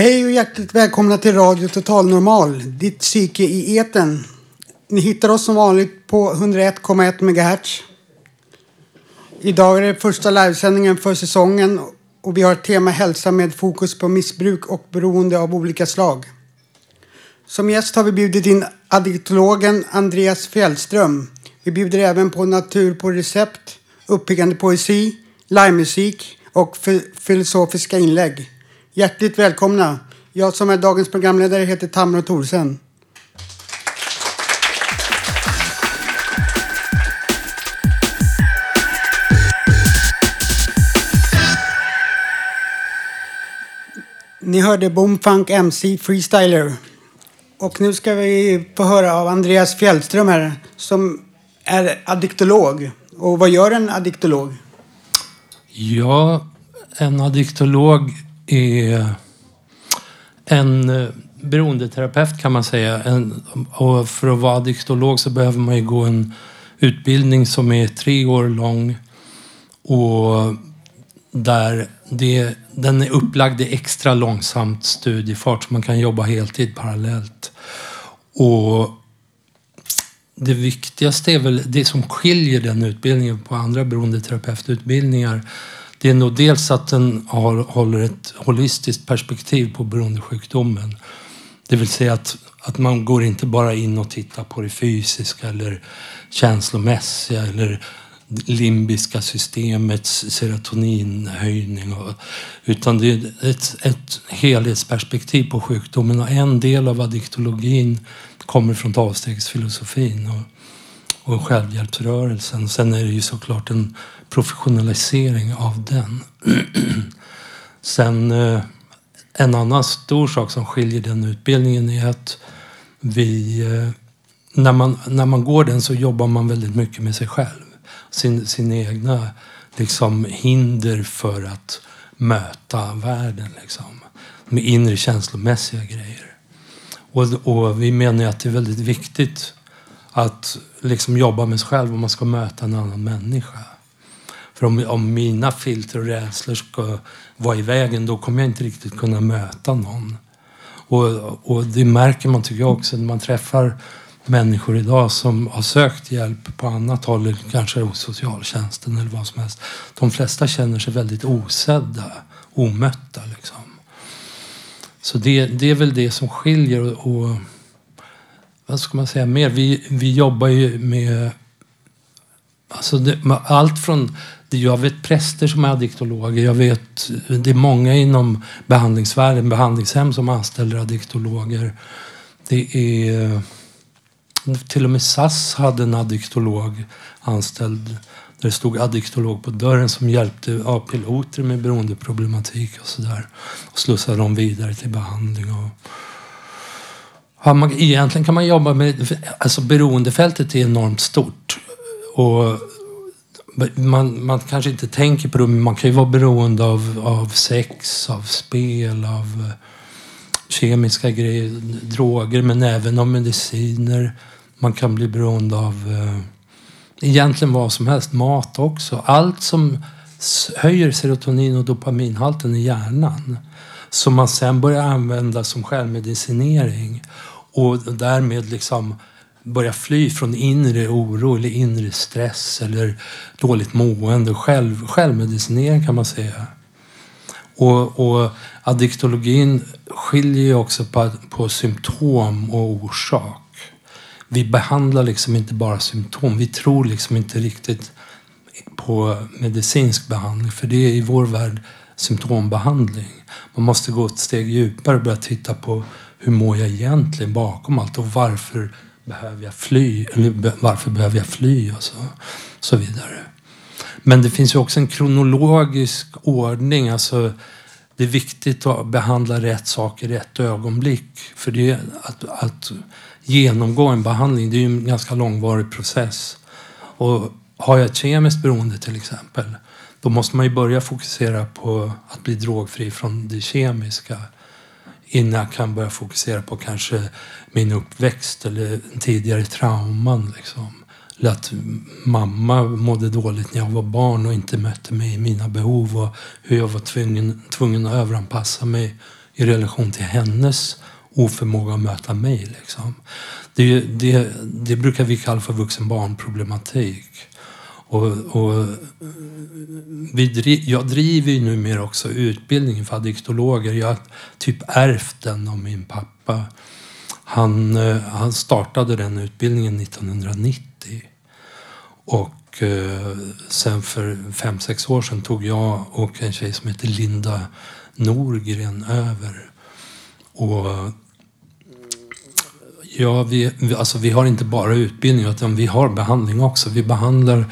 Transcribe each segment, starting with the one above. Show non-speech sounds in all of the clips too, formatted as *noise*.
Hej och hjärtligt välkomna till Radio Total Normal, ditt psyke i eten. Ni hittar oss som vanligt på 101,1 MHz. Idag är det första livesändningen för säsongen och vi har ett tema hälsa med fokus på missbruk och beroende av olika slag. Som gäst har vi bjudit in addiktologen Andreas Fjällström. Vi bjuder även på natur på recept, uppiggande poesi, livemusik och filosofiska inlägg. Hjärtligt välkomna! Jag som är dagens programledare heter Tamro Thorsen. Ni hörde Boomfunk MC Freestyler. Och nu ska vi få höra av Andreas Fjällström här som är addiktolog. Och vad gör en addiktolog? Ja, en addiktolog är en eh, beroendeterapeut kan man säga. En, och för att vara addiktolog så behöver man ju gå en utbildning som är tre år lång. Och där det, den är upplagd i extra långsamt studiefart så man kan jobba heltid parallellt. Och det viktigaste är väl det som skiljer den utbildningen på andra beroendeterapeututbildningar det är nog dels att den har, håller ett holistiskt perspektiv på beroendesjukdomen. Det vill säga att, att man går inte bara in och tittar på det fysiska eller känslomässiga eller limbiska systemets serotoninhöjning. Och, utan det är ett, ett helhetsperspektiv på sjukdomen. Och en del av addiktologin kommer från avstegsfilosofin och, och självhjälpsrörelsen. Sen är det ju såklart en professionalisering av den. *clears throat* Sen eh, en annan stor sak som skiljer den utbildningen är att vi, eh, när man, när man går den så jobbar man väldigt mycket med sig själv. Sin, sin egna liksom, hinder för att möta världen. Liksom, med inre känslomässiga grejer. Och, och vi menar att det är väldigt viktigt att liksom jobba med sig själv om man ska möta en annan människa. För om, om mina filter och rädslor ska vara i vägen då kommer jag inte riktigt kunna möta någon. Och, och det märker man tycker jag också när man träffar människor idag som har sökt hjälp på annat håll, kanske hos socialtjänsten eller vad som helst. De flesta känner sig väldigt osedda, omötta. Liksom. Så det, det är väl det som skiljer. Och, och vad ska man säga mer? Vi, vi jobbar ju med alltså det, allt från jag vet präster som är addiktologer. Jag vet, det är många inom behandlingsvärlden, behandlingshem som anställer addiktologer. Det är, till och med SAS hade en addiktolog anställd. Där det stod addiktolog på dörren som hjälpte ja, piloter med beroendeproblematik och sådär. Och slussade dem vidare till behandling. Och, ja, man, egentligen kan man jobba med... Alltså beroendefältet är enormt stort. Och man, man kanske inte tänker på det, men man kan ju vara beroende av, av sex, av spel, av eh, kemiska grejer, droger, men även av mediciner. Man kan bli beroende av eh, egentligen vad som helst, mat också. Allt som höjer serotonin och dopaminhalten i hjärnan. Som man sen börjar använda som självmedicinering. Och därmed liksom börja fly från inre oro eller inre stress eller dåligt mående. Själv, självmedicinering kan man säga. Och, och addiktologin skiljer ju också på, på symptom och orsak. Vi behandlar liksom inte bara symptom. Vi tror liksom inte riktigt på medicinsk behandling. För det är i vår värld symptombehandling. Man måste gå ett steg djupare och börja titta på hur mår jag egentligen bakom allt och varför behöver jag fly? Eller varför behöver jag fly? Och så, så vidare. Men det finns ju också en kronologisk ordning. Alltså, det är viktigt att behandla rätt sak i rätt ögonblick. För det att, att genomgå en behandling, det är ju en ganska långvarig process. Och har jag ett kemiskt beroende till exempel, då måste man ju börja fokusera på att bli drogfri från det kemiska innan jag kan börja fokusera på kanske min uppväxt eller tidigare trauman. Liksom. Eller att mamma mådde dåligt när jag var barn och inte mötte mig i mina behov och hur jag var tvungen, tvungen att överanpassa mig i relation till hennes oförmåga att möta mig. Liksom. Det, det, det brukar vi kalla för vuxen-barn-problematik. Och, och vi, jag driver ju numera också utbildningen för addiktologer. Jag har typ ärvt den av min pappa. Han, eh, han startade den utbildningen 1990. Och eh, sen för fem sex år sedan tog jag och en tjej som heter Linda Norgren över. Och Ja, vi, alltså vi har inte bara utbildning utan vi har behandling också. Vi behandlar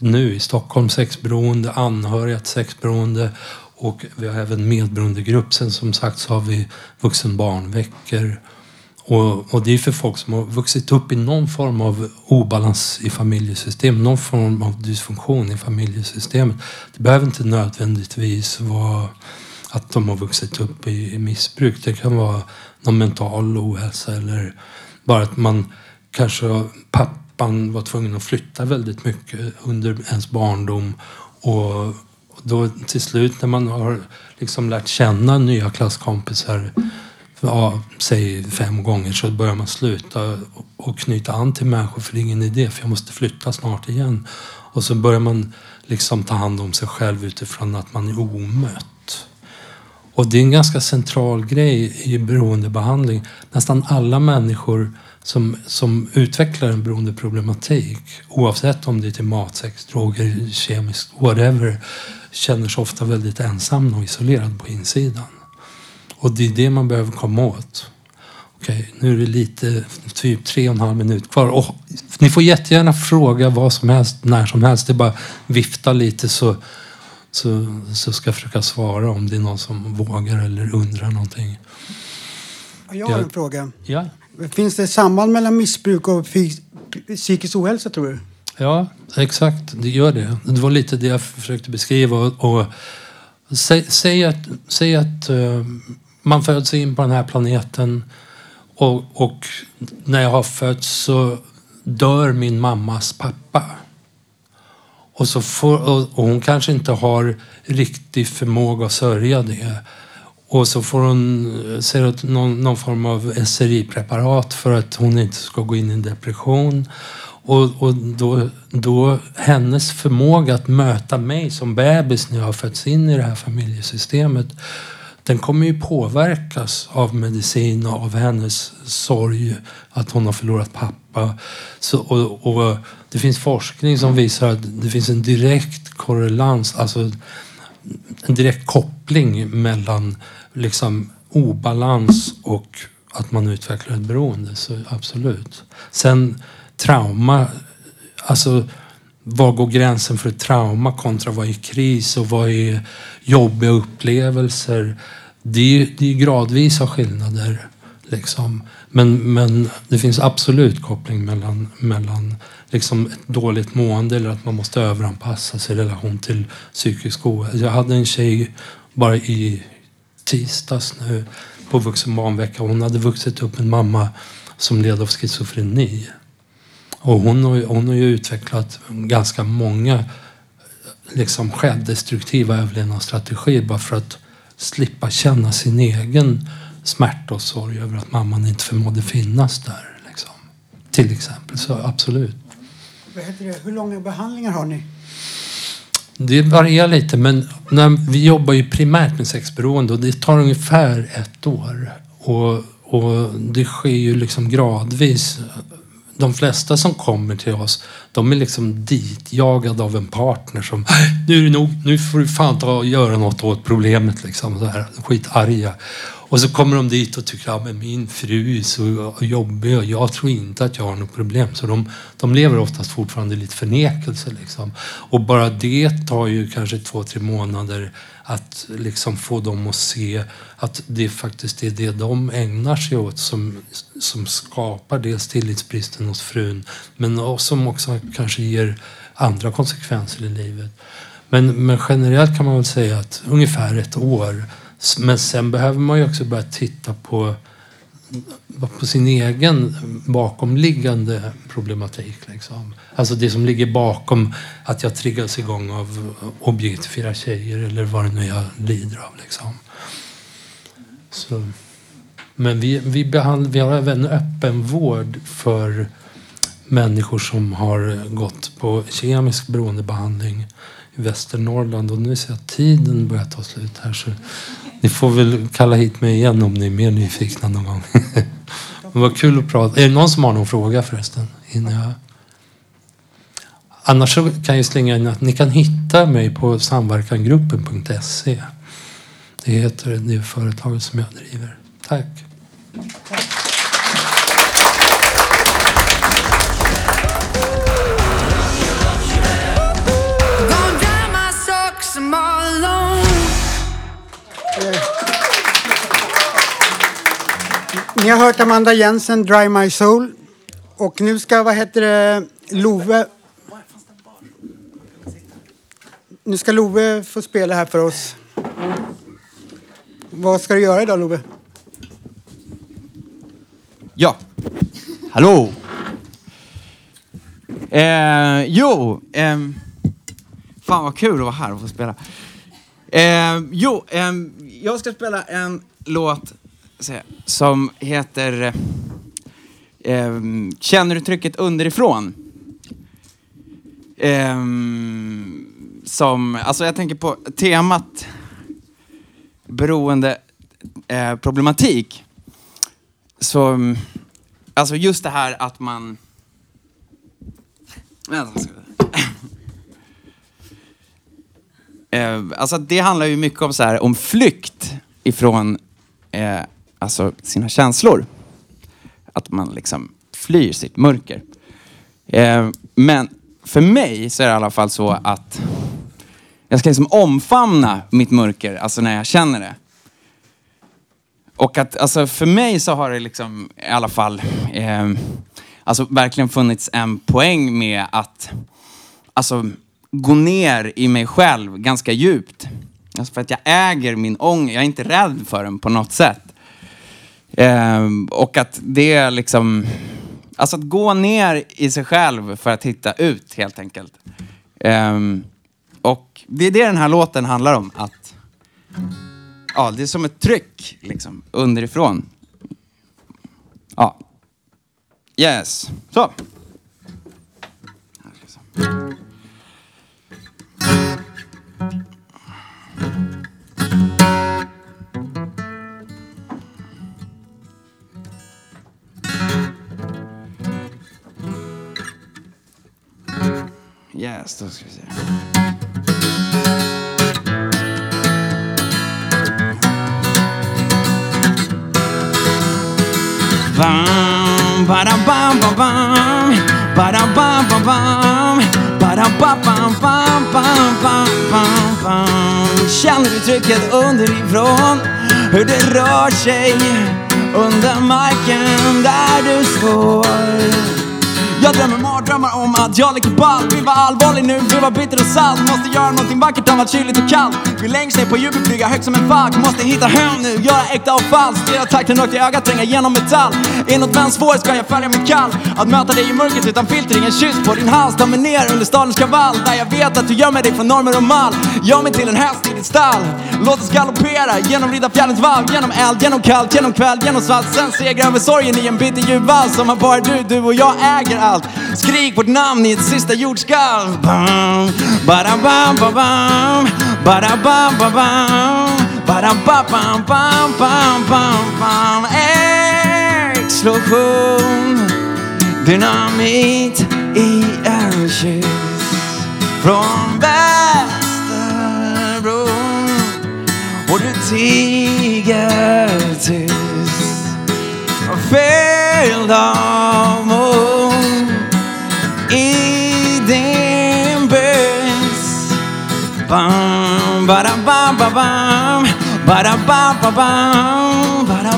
nu i Stockholm sexberoende, anhöriga till sexberoende och vi har även medberoendegrupp. Sen som sagt så har vi vuxenbarnveckor. Och, och det är för folk som har vuxit upp i någon form av obalans i familjesystemet, någon form av dysfunktion i familjesystemet. Det behöver inte nödvändigtvis vara att de har vuxit upp i, i missbruk. Det kan vara någon mental ohälsa eller bara att man kanske pappan var tvungen att flytta väldigt mycket under ens barndom och då till slut när man har liksom lärt känna nya klasskompisar ja, säg fem gånger så börjar man sluta och knyta an till människor för det är ingen idé för jag måste flytta snart igen. Och så börjar man liksom ta hand om sig själv utifrån att man är omött. Och det är en ganska central grej i beroendebehandling. Nästan alla människor som, som utvecklar en beroendeproblematik, oavsett om det är till mat, sex, droger, kemiskt, whatever, känner sig ofta väldigt ensam och isolerad på insidan. Och det är det man behöver komma åt. Okej, nu är det lite, typ tre och en halv minut kvar. Och ni får jättegärna fråga vad som helst, när som helst. Det är bara vifta lite så så, så ska jag försöka svara om det är någon som vågar eller undrar någonting. Jag har en fråga. Ja. Finns det samband mellan missbruk och psykisk ohälsa tror du? Ja, exakt. Det gör det. Det var lite det jag försökte beskriva. Och, sä, säg, att, säg att uh, man föds in på den här planeten och, och när jag har fötts så dör min mammas pappa. Och, så får, och hon kanske inte har riktig förmåga att sörja det. Och så får hon eh, någon, någon form av SRI-preparat för att hon inte ska gå in i en depression. Och, och då, då hennes förmåga att möta mig som bebis när jag har fötts in i det här familjesystemet den kommer ju påverkas av medicin och av hennes sorg att hon har förlorat pappa. Så, och, och, det finns forskning som visar att det finns en direkt korrelans, alltså en direkt koppling mellan liksom obalans och att man utvecklar ett beroende. Så absolut. Sen trauma, alltså var går gränsen för ett trauma kontra vad är kris och vad är jobbiga upplevelser? Det är, det är gradvisa skillnader. Liksom. Men, men det finns absolut koppling mellan, mellan liksom ett dåligt mående eller att man måste överanpassa sig i relation till psykisk ohälsa. Jag hade en tjej bara i tisdags nu på vuxenbarnvecka. Hon hade vuxit upp med en mamma som led av schizofreni. Och hon har, hon har ju utvecklat ganska många liksom självdestruktiva överlevnadsstrategier bara för att slippa känna sin egen smärta och sorg över att mamman inte förmådde finnas där. Liksom. Till exempel, så absolut. Hur långa behandlingar har ni? Det varierar lite, men när vi jobbar ju primärt med sexberoende och det tar ungefär ett år. Och, och det sker ju liksom gradvis de flesta som kommer till oss, de är liksom ditjagade av en partner som äh, nu är det nog, nu får du fan ta och göra något åt problemet liksom. Så här, skitarga. Och så kommer de dit och tycker att ja, min fru är så jobbig och jag tror inte att jag har något problem. Så de, de lever oftast fortfarande i lite förnekelse. Liksom. Och bara det tar ju kanske två, tre månader att liksom få dem att se att det faktiskt är det de ägnar sig åt som, som skapar dels tillitsbristen hos frun men som också kanske ger andra konsekvenser i livet. Men, men generellt kan man väl säga att ungefär ett år. Men sen behöver man ju också börja titta på, på sin egen bakomliggande problematik. Liksom. Alltså det som ligger bakom att jag triggas igång av objektifiera tjejer eller vad det nu jag lider av. Liksom. Så. Men vi, vi, behandlar, vi har även öppen vård för människor som har gått på kemisk beroendebehandling Västernorrland. Och nu ser jag att tiden börjar ta slut här. Så ni får väl kalla hit mig igen om ni är mer nyfikna någon gång. *laughs* Men vad kul att prata. Är det någon som har någon fråga förresten? Innan jag... Annars så kan jag slänga in att ni kan hitta mig på samverkangruppen.se. Det heter det företaget som jag driver. Tack. Ni har hört Amanda Jensen, Dry My Soul. Och nu ska, vad heter det, Love... Nu ska Love få spela här för oss. Vad ska du göra idag Love? Ja. Hallå! Eh, jo, eh, fan vad kul att vara här och få spela. Eh, jo, eh, jag ska spela en låt som heter eh, eh, Känner du trycket underifrån? Eh, som, alltså jag tänker på temat beroende eh, problematik. Så, alltså just det här att man... Eh, alltså det handlar ju mycket om, så här, om flykt ifrån eh, alltså sina känslor. Att man liksom flyr sitt mörker. Eh, men för mig så är det i alla fall så att jag ska liksom omfamna mitt mörker, alltså när jag känner det. Och att alltså för mig så har det liksom i alla fall eh, alltså verkligen funnits en poäng med att alltså gå ner i mig själv ganska djupt. Alltså för att jag äger min ångest, jag är inte rädd för den på något sätt. Eh, och att det är liksom, alltså att gå ner i sig själv för att hitta ut helt enkelt. Eh, och det är det den här låten handlar om. Att, ja, det är som ett tryck liksom, underifrån. Ja. Yes. Så. Yes, då ska vi se. Bam, badam, bam, bam, bam. Badam, bam, bam, bam. Badam, bam, bam, bam, bam, bam, bam, bam. Känner du trycket underifrån? Hur det rör sig under marken där du står? Jag drömmer Drömmar om att jag leker ball. Vill vara allvarlig nu, vill vara bitter och salt. Måste göra någonting vackert av allt kyligt och kallt. Vill längst ner på djupet flyga högt som en falk. Måste hitta hem nu, göra äkta och falskt. Stirra takten rakt i ögat, tränga genom metall. Är vänds vän ska jag färga mig kall. Att möta dig i mörkret utan filter, ingen kyss på din hals. Ta mig ner under stadens kavall Där jag vet att du gömmer dig från normer och mall. Gör mig till en häst i ditt stall. Låt oss galoppera genom Riddarfjällens valv Genom eld, genom kallt, genom kväll, genom svalt. Sen segra över sorgen i en bitter ljuv vals Som bara du, du och jag äger allt. Allt skrik vårt namn i ett sista jordskalv. Ba-da-bam-ba-bam, ba-da-bam-ba-bam, ba-da-ba-bam-bam-bam-bam. Explosion, dynamit i en kyss från Västerbro. Och du tiger tyst, fylld av mod. Bam, bam, bam. Bam, bam.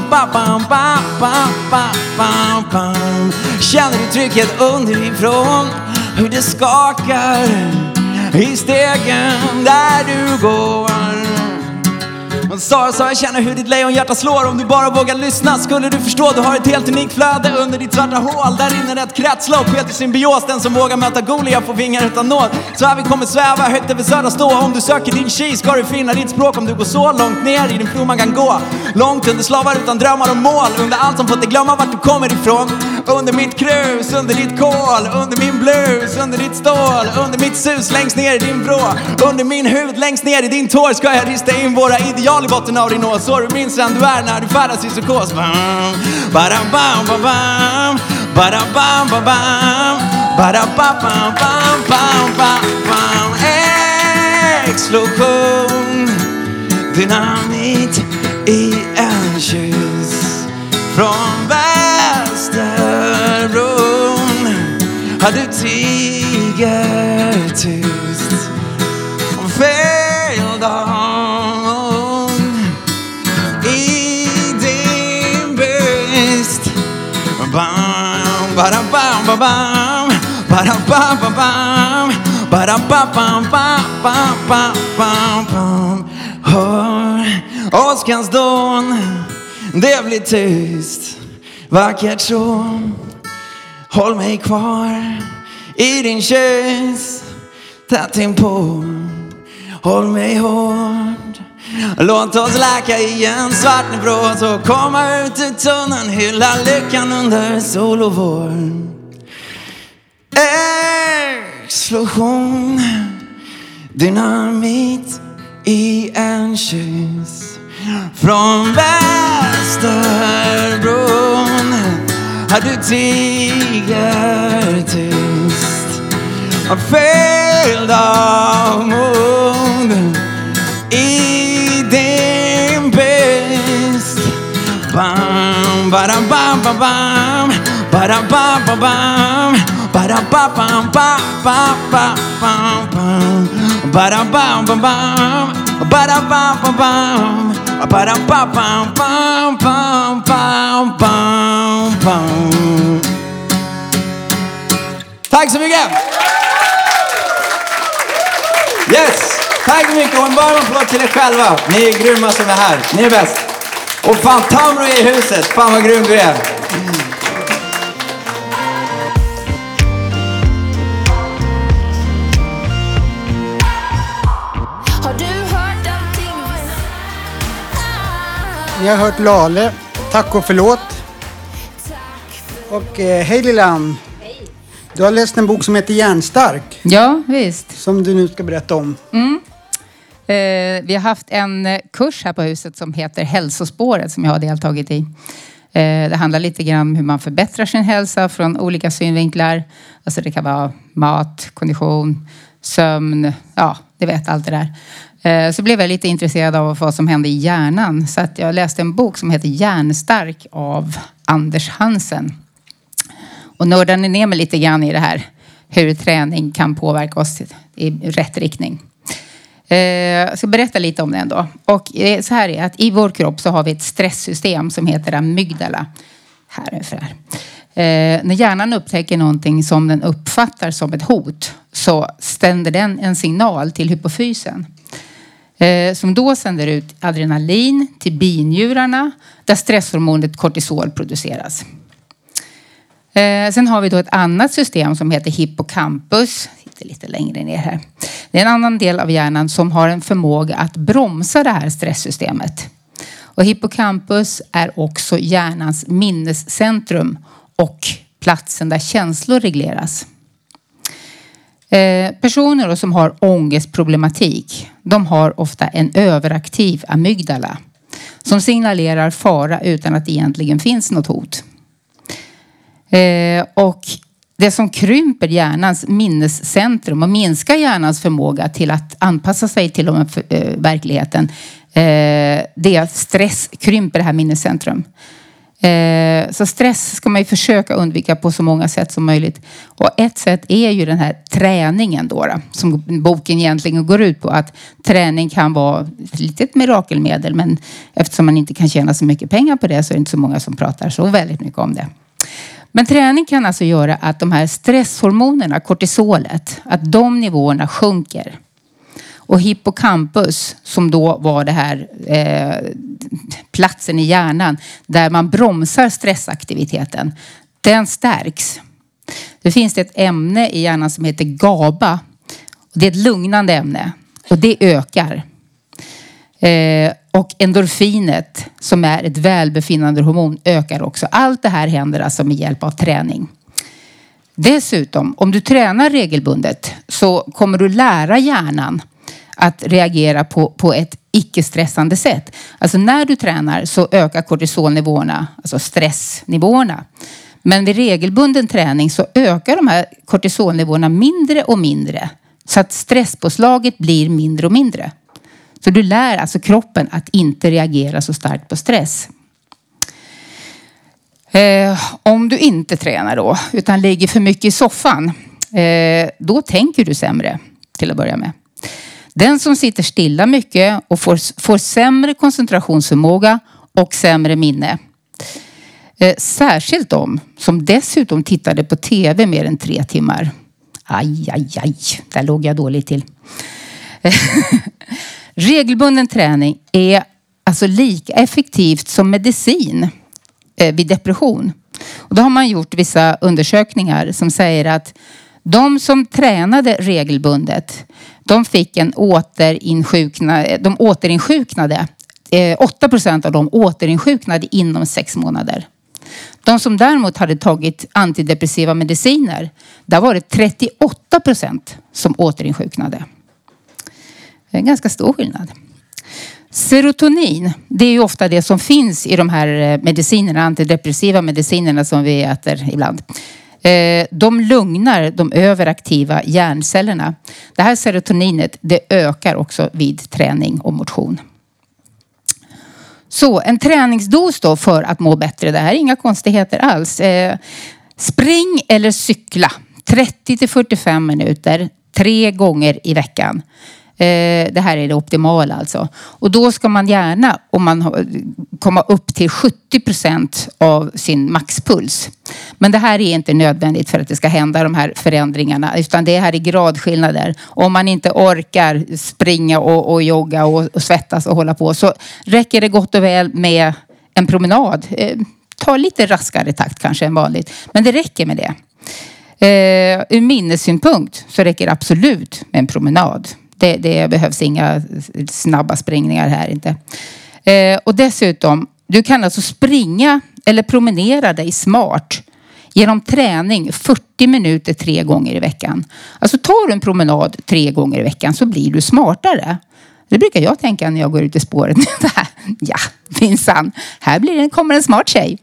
Bam, bam, bam, bam. Känner du trycket underifrån? Hur det skakar i stegen där du går. Sara sa jag känner hur ditt lejonhjärta slår. Om du bara vågar lyssna skulle du förstå. Du har ett helt unikt flöde under ditt svarta hål. Där inne ett kretslopp helt i symbios. Den som vågar möta Goliat får vingar utan nåd. Så här vi kommer sväva högt över södra stå. Om du söker din tjej ska du finna ditt språk. Om du går så långt ner i din flod man kan gå. Långt under slavar utan drömmar och mål. Under allt som fått dig glömma vart du kommer ifrån. Under mitt krus, under ditt kol. Under min blus, under ditt stål. Under mitt sus längst ner i din vrå. Under min hud längst ner i din tår Ska jag rista in våra ideal i botten av din ås Så du minns vem du är när du färdas i psykos. Badam, bam, bam, bam. Badam, bam, bam, bam. Badam, bam, bam, bam, bam, bam, bam. Explosion Dynamit i en kyss Från Västerbron Har du tiger till bam, bam, bam. Badam, bam, bam, bam. Badam, bam, bam, bam, bam, bam, bam, bam. Hör åskans dån, det blir tyst. Vackert så, håll mig kvar i din kyss. Tätt inpå, håll mig hårt. Låt oss läka i en svart nevros och komma ut ur tunneln, hylla lyckan under sol och vår. Explosion, dynamit i en kyss. Från Västerbron har du tiger tyst. fylld av mod i din byst. Bam, bara bam, bam, bam. Bara bam, bam, bam. Badam, ba bam, ba ba ba bam, bam. Badam, bam, bam, bam. Badam, bam, bam, bam. Badam, ba bam, bam, bam, bam, bam, bam. Tack så mycket! Yes! Tack så mycket och en varm applåd till er själva. Ni är grymma som är här. Ni är bäst. Och fan Tamro är i huset. Fan vad grym du är. Vi har hört Lale, Tack och förlåt. Och eh, hej Lillan. Du har läst en bok som heter Järnstark. Ja, visst. Som du nu ska berätta om. Eh, vi har haft en eh, kurs här på huset som heter Hälsospåret som jag har deltagit i. Eh, det handlar lite grann om hur man förbättrar sin hälsa från olika synvinklar. Alltså det kan vara mat, kondition, sömn, ja, det vet allt det där. Eh, så blev jag lite intresserad av vad som hände i hjärnan. Så att jag läste en bok som heter Hjärnstark av Anders Hansen. Och nördade ner mig lite grann i det här. Hur träning kan påverka oss i rätt riktning. Eh, jag ska berätta lite om den då. Och eh, så här är att i vår kropp så har vi ett stresssystem som heter amygdala. Här ungefär. Eh, när hjärnan upptäcker någonting som den uppfattar som ett hot så sänder den en signal till hypofysen. Eh, som då sänder ut adrenalin till binjurarna där stresshormonet kortisol produceras. Eh, sen har vi då ett annat system som heter hippocampus. Sitter lite längre ner här. Det är en annan del av hjärnan som har en förmåga att bromsa det här stresssystemet. Och hippocampus är också hjärnans minnescentrum och platsen där känslor regleras. Eh, personer då som har ångestproblematik, de har ofta en överaktiv amygdala som signalerar fara utan att det egentligen finns något hot. Eh, och det som krymper hjärnans minnescentrum och minskar hjärnans förmåga till att anpassa sig till de, eh, verkligheten, eh, det är att stress krymper det här minnescentrum. Eh, så stress ska man ju försöka undvika på så många sätt som möjligt. Och ett sätt är ju den här träningen då, då som boken egentligen går ut på. Att träning kan vara ett litet mirakelmedel men eftersom man inte kan tjäna så mycket pengar på det så är det inte så många som pratar så väldigt mycket om det. Men träning kan alltså göra att de här stresshormonerna, kortisolet, att de nivåerna sjunker. Och hippocampus, som då var det här eh, platsen i hjärnan där man bromsar stressaktiviteten, den stärks. Det finns ett ämne i hjärnan som heter GABA. Det är ett lugnande ämne och det ökar. Eh, och endorfinet som är ett välbefinnande hormon ökar också. Allt det här händer alltså med hjälp av träning. Dessutom, om du tränar regelbundet så kommer du lära hjärnan att reagera på, på ett icke-stressande sätt. Alltså när du tränar så ökar kortisolnivåerna, alltså stressnivåerna. Men vid regelbunden träning så ökar de här kortisolnivåerna mindre och mindre. Så att stresspåslaget blir mindre och mindre. Så du lär alltså kroppen att inte reagera så starkt på stress. Eh, om du inte tränar då, utan ligger för mycket i soffan, eh, då tänker du sämre till att börja med. Den som sitter stilla mycket och får, får sämre koncentrationsförmåga och sämre minne. Eh, särskilt de som dessutom tittade på tv mer än tre timmar. Aj, aj, aj, där låg jag dåligt till. *laughs* Regelbunden träning är alltså lika effektivt som medicin eh, vid depression. Och då har man gjort vissa undersökningar som säger att de som tränade regelbundet, de fick en återinsjukna, de återinsjuknade. 8 eh, procent av dem återinsjuknade inom sex månader. De som däremot hade tagit antidepressiva mediciner, där var det 38 procent som återinsjuknade. Det är en ganska stor skillnad. Serotonin, det är ju ofta det som finns i de här eh, medicinerna, antidepressiva medicinerna som vi äter ibland. Eh, de lugnar de överaktiva hjärncellerna. Det här serotoninet det ökar också vid träning och motion. Så en träningsdos då för att må bättre. Det här är inga konstigheter alls. Eh, spring eller cykla 30 till 45 minuter tre gånger i veckan. Eh, det här är det optimala alltså. Och då ska man gärna, om man komma upp till 70 procent av sin maxpuls. Men det här är inte nödvändigt för att det ska hända de här förändringarna. Utan det här är gradskillnader. Om man inte orkar springa och, och jogga och, och svettas och hålla på så räcker det gott och väl med en promenad. Eh, ta lite raskare takt kanske än vanligt. Men det räcker med det. Eh, ur minnessynpunkt så räcker det absolut med en promenad. Det, det behövs inga snabba springningar här inte. Eh, och dessutom, du kan alltså springa eller promenera dig smart genom träning 40 minuter tre gånger i veckan. Alltså tar du en promenad tre gånger i veckan så blir du smartare. Det brukar jag tänka när jag går ut i spåret. *laughs* ja, minsann. Här blir det, kommer en smart tjej.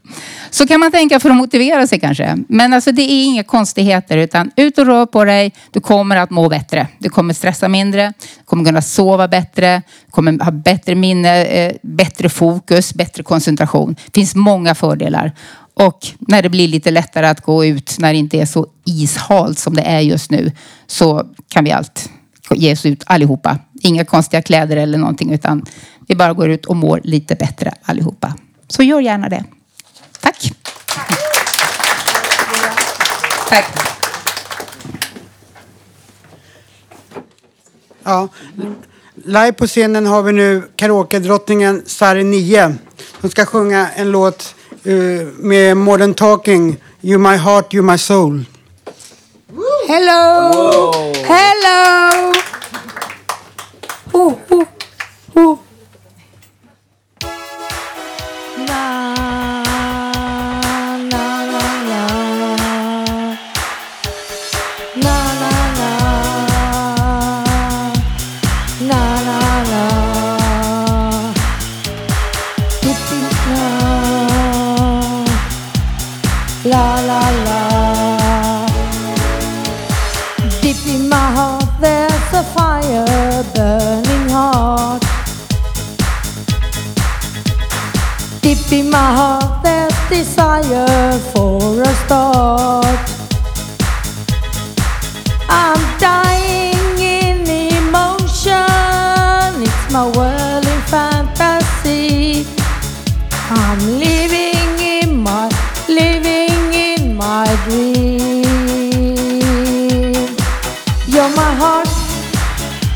Så kan man tänka för att motivera sig kanske. Men alltså det är inga konstigheter utan ut och rör på dig. Du kommer att må bättre. Du kommer stressa mindre. Du kommer kunna sova bättre. Du kommer ha bättre minne, eh, bättre fokus, bättre koncentration. Det finns många fördelar. Och när det blir lite lättare att gå ut när det inte är så ishalt som det är just nu så kan vi allt ge oss ut allihopa. Inga konstiga kläder eller någonting utan vi bara går ut och mår lite bättre allihopa. Så gör gärna det. Tack. Tack. Ja. Live på scenen har vi nu karaoke-drottningen Sari 9. Hon ska sjunga en låt eh, med Modern Talking, You My Heart, You My Soul. Hello! Hello! Oh, oh, oh. My heart there's desire for a start. I'm dying in emotion. It's my world in fantasy. I'm living in my, living in my dream. You're my heart,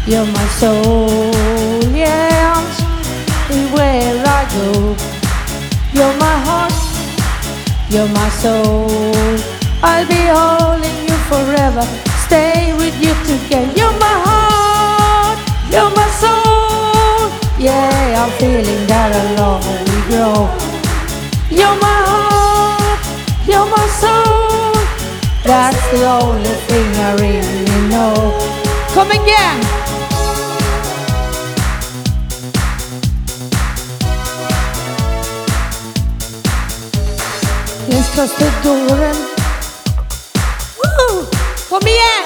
you're my soul, you're my soul. I'll be holding you forever, stay with you together. You're my heart, you're my soul. Yeah, I'm feeling that along we grow. You're my heart, you're my soul. That's the only thing I really know. Come again. Let's close the door and... Woo! Kom igen!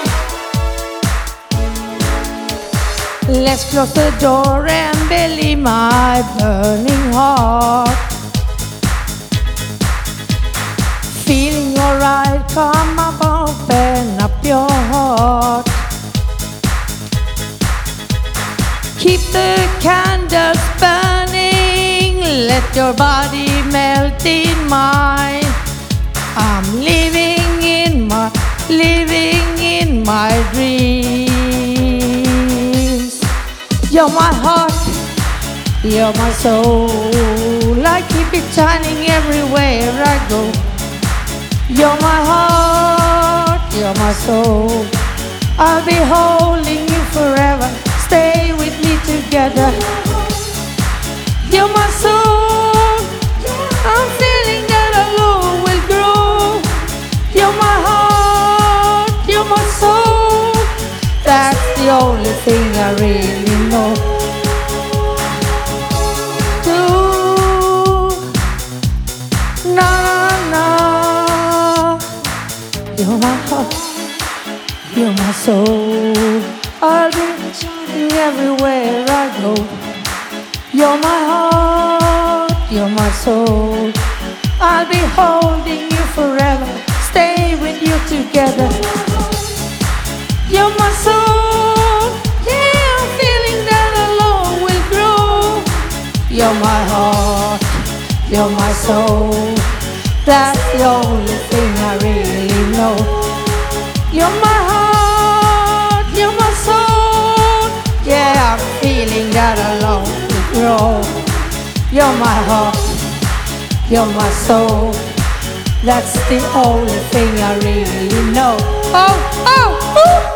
Let's close the door and believe my burning heart. Feeling alright, come up, open up your heart. Keep the candles burning, let your body melt in mine. I'm living in my, living in my dreams. You're my heart, you're my soul. I keep it shining everywhere I go. You're my heart, you're my soul. I'll be holding you forever. Stay with me together. You're my soul. Only thing I really know. Do na na. You're my heart, you're my soul. I'll be everywhere I go. You're my heart, you're my soul. I'll be holding you forever, stay with you together. You're my soul, you're my soul. That's the only thing I really know. You're my heart, you're my soul. Yeah, I'm feeling that alone will grow. You're my heart, you're my soul. That's the only thing I really know. Oh, oh, oh.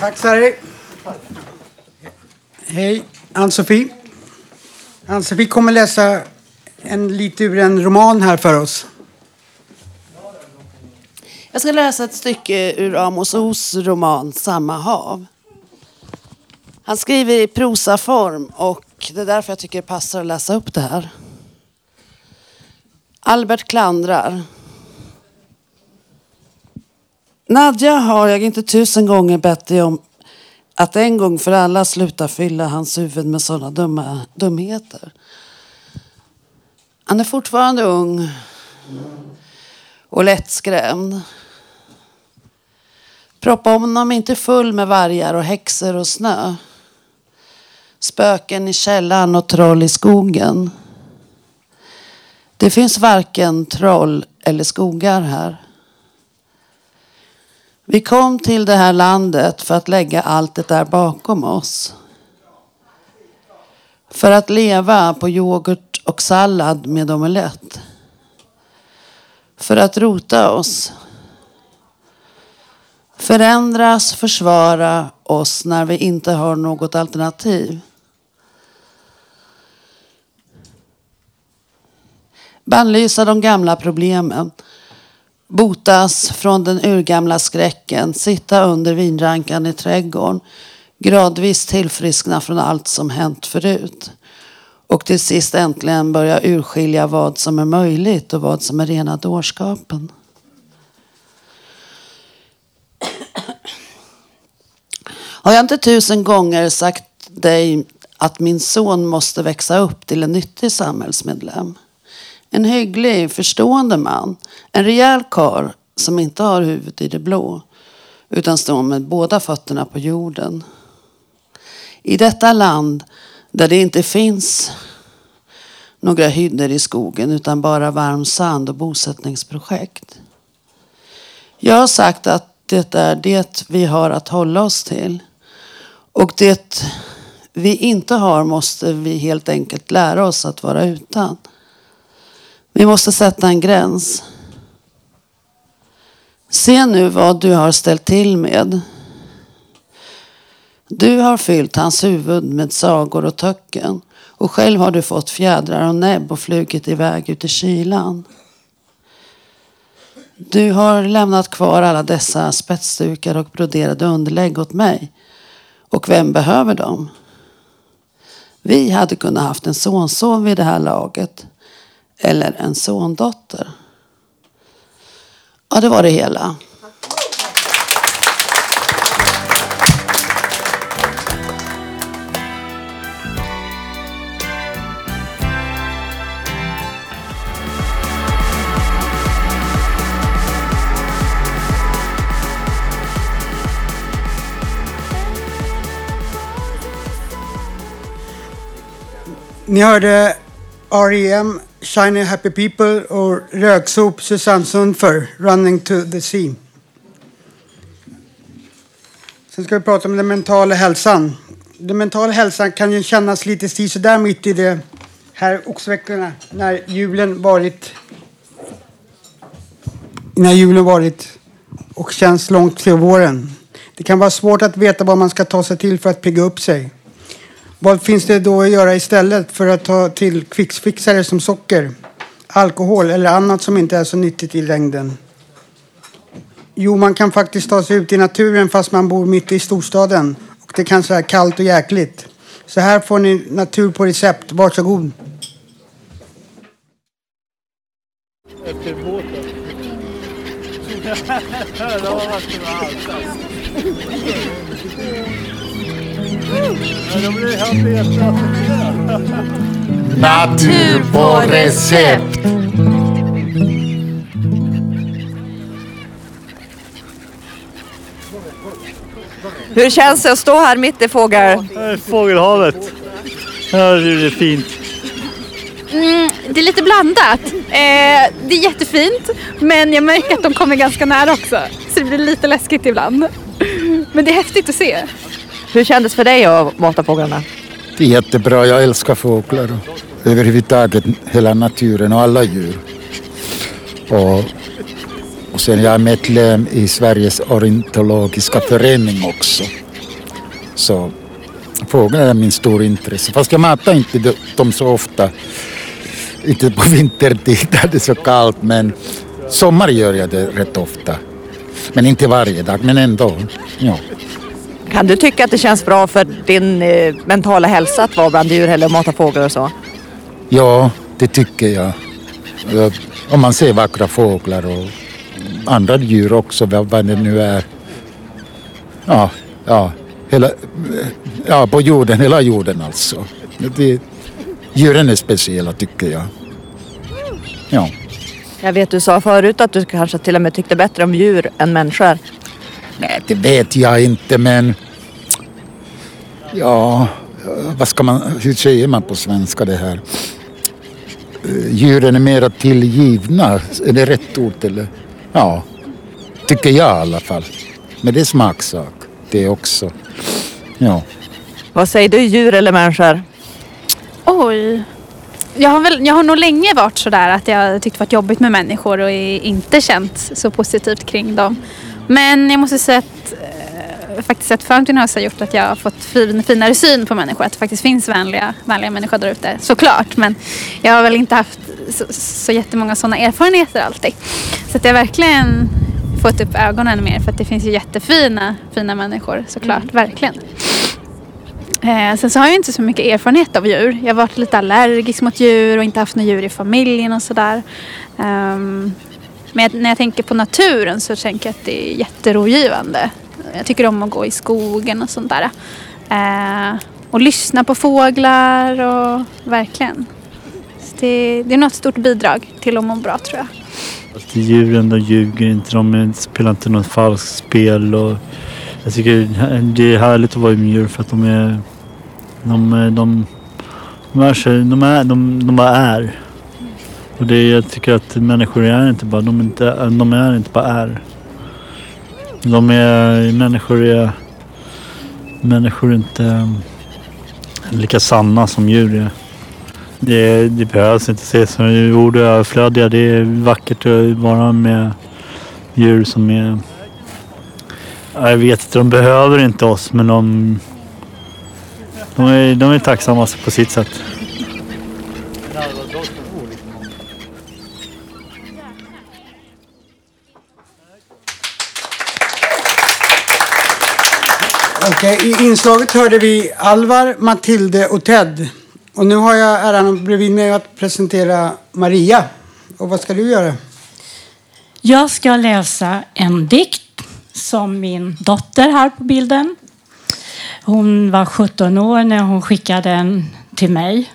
Tack Sari. Hej, Ann-Sofie. Ann-Sofie kommer läsa en, lite ur en roman här för oss. Jag ska läsa ett stycke ur Amos Os roman Samma hav. Han skriver i prosaform och det är därför jag tycker det passar att läsa upp det här. Albert klandrar. Nadja har jag inte tusen gånger bett dig om att en gång för alla sluta fylla hans huvud med sådana dumma, dumheter. Han är fortfarande ung och lättskrämd. Proppa honom inte full med vargar och häxor och snö. Spöken i källaren och troll i skogen. Det finns varken troll eller skogar här. Vi kom till det här landet för att lägga allt det där bakom oss. För att leva på yoghurt och sallad med omelett. För att rota oss. Förändras, försvara oss när vi inte har något alternativ. Bannlysa de gamla problemen. Botas från den urgamla skräcken. Sitta under vinrankan i trädgården. Gradvis tillfriskna från allt som hänt förut. Och till sist äntligen börja urskilja vad som är möjligt och vad som är rena dårskapen. Har jag inte tusen gånger sagt dig att min son måste växa upp till en nyttig samhällsmedlem? En hygglig, förstående man. En rejäl karl som inte har huvudet i det blå. Utan står med båda fötterna på jorden. I detta land där det inte finns några hyddor i skogen utan bara varm sand och bosättningsprojekt. Jag har sagt att det är det vi har att hålla oss till. Och det vi inte har måste vi helt enkelt lära oss att vara utan. Vi måste sätta en gräns. Se nu vad du har ställt till med. Du har fyllt hans huvud med sagor och töcken och själv har du fått fjädrar och näbb och flugit iväg ut i kylan. Du har lämnat kvar alla dessa spetsdukar och broderade underlägg åt mig. Och vem behöver dem? Vi hade kunnat haft en sonson vid det här laget. Eller en sondotter. Ja, det var det hela. Ni hörde R.E.M. Shiny Happy People och Röksop Susanne Sundför, Running to the Sea. Sen ska vi prata om den mentala hälsan. Den mentala hälsan kan ju kännas lite sisådär mitt i de här oxveckorna när julen varit när julen varit och känns långt till våren. Det kan vara svårt att veta vad man ska ta sig till för att pigga upp sig. Vad finns det då att göra istället för att ta till kvicksfixare som socker, alkohol eller annat som inte är så nyttigt i längden? Jo, man kan faktiskt ta sig ut i naturen fast man bor mitt i storstaden och det kanske är kallt och jäkligt. Så här får ni natur på recept. Varsågod. Efter båten. *laughs* Ja, då blir han betrat. Natur på recept. Hur känns det att stå här mitt i fågel... Fågelhavet. Ja, det är fint. Mm, det är lite blandat. Eh, det är jättefint men jag märker att de kommer ganska nära också. Så det blir lite läskigt ibland. Men det är häftigt att se. Hur kändes för dig att mata fåglarna? Det är jättebra. Jag älskar fåglar och överhuvudtaget hela naturen och alla djur. Och, och sen jag är medlem i Sveriges ornitologiska förening också. Så fåglar är min stora intresse. Fast jag matar inte dem så ofta. Inte på *laughs* vintertid där det är så kallt men sommar gör jag det rätt ofta. Men inte varje dag men ändå. Ja. Kan du tycka att det känns bra för din eh, mentala hälsa att vara bland djur eller mata fåglar och så? Ja, det tycker jag. Ja, Om man ser vackra fåglar och andra djur också, vad vad det nu är. Ja, ja, hela, ja på jorden, hela jorden alltså. Det, djuren är speciella tycker jag. Ja. Jag vet du sa förut att du kanske till och med tyckte bättre om djur än människor. Nej, det vet jag inte men ja, vad ska man, hur säger man på svenska det här? Eh, Djuren är mera tillgivna, är det rätt ord eller? Ja, tycker jag i alla fall. Men det är smaksak det också. Ja. Vad säger du, djur eller människor? Oj. Jag har, väl, jag har nog länge varit sådär att jag tyckt varit jobbigt med människor och inte känt så positivt kring dem. Men jag måste säga att eh, faktiskt att Fountain House har gjort att jag har fått fin, finare syn på människor. Att det faktiskt finns vänliga, vänliga människor där ute. Såklart, men jag har väl inte haft så, så jättemånga sådana erfarenheter alltid. Så att jag verkligen fått upp ögonen mer för att det finns ju jättefina fina människor såklart, verkligen. Eh, sen så har jag inte så mycket erfarenhet av djur. Jag har varit lite allergisk mot djur och inte haft några djur i familjen och sådär. Ehm, men jag, när jag tänker på naturen så tänker jag att det är jätterogivande. Jag tycker om att gå i skogen och sånt där. Eh, och lyssna på fåglar och verkligen. Så det, det är något stort bidrag till att må bra tror jag. Att djuren de ljuger inte, de spelar inte något falskt spel. Och jag tycker det är härligt att vara med djur för att de är... De, de, de, är, de, är, de, de bara är. Och det, är- jag tycker att människor är inte bara, de, är inte, de är inte bara är. De är, människor är, människor är inte um, lika sanna som djur är. Det, det behövs inte ses som ord är överflödiga. Det är vackert att vara med djur som är... Jag vet inte, de behöver inte oss men de... De är, de är tacksamma på sitt sätt. Okej, I inslaget hörde vi Alvar, Matilde och Ted. Och nu har jag äran bredvid mig att presentera Maria. Och vad ska du göra? Jag ska läsa en dikt som min dotter här på bilden. Hon var 17 år när hon skickade den till mig.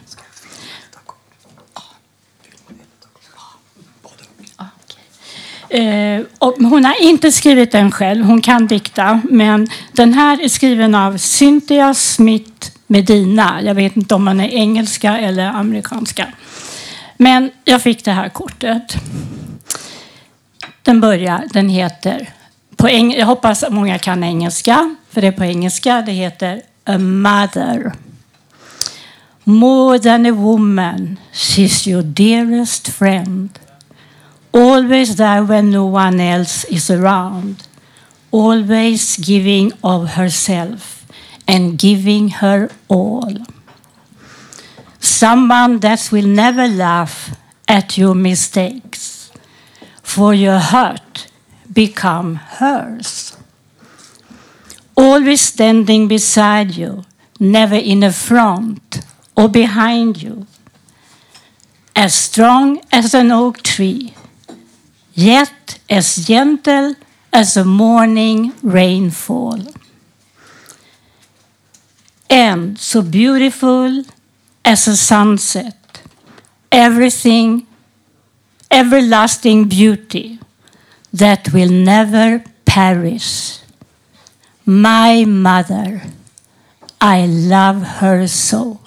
Eh, och hon har inte skrivit den själv, hon kan dikta. Men den här är skriven av Cynthia Smith Medina. Jag vet inte om hon är engelska eller amerikanska. Men jag fick det här kortet. Den börjar, den heter, på eng- jag hoppas att många kan engelska, för det är på engelska. Det heter A Mother. More than a woman, she's your dearest friend. Always there when no one else is around. Always giving of herself and giving her all. Someone that will never laugh at your mistakes, for your hurt become hers. Always standing beside you, never in a front or behind you. As strong as an oak tree, yet as gentle as a morning rainfall. And so beautiful as a sunset, everything, everlasting beauty that will never perish. My mother, I love her so.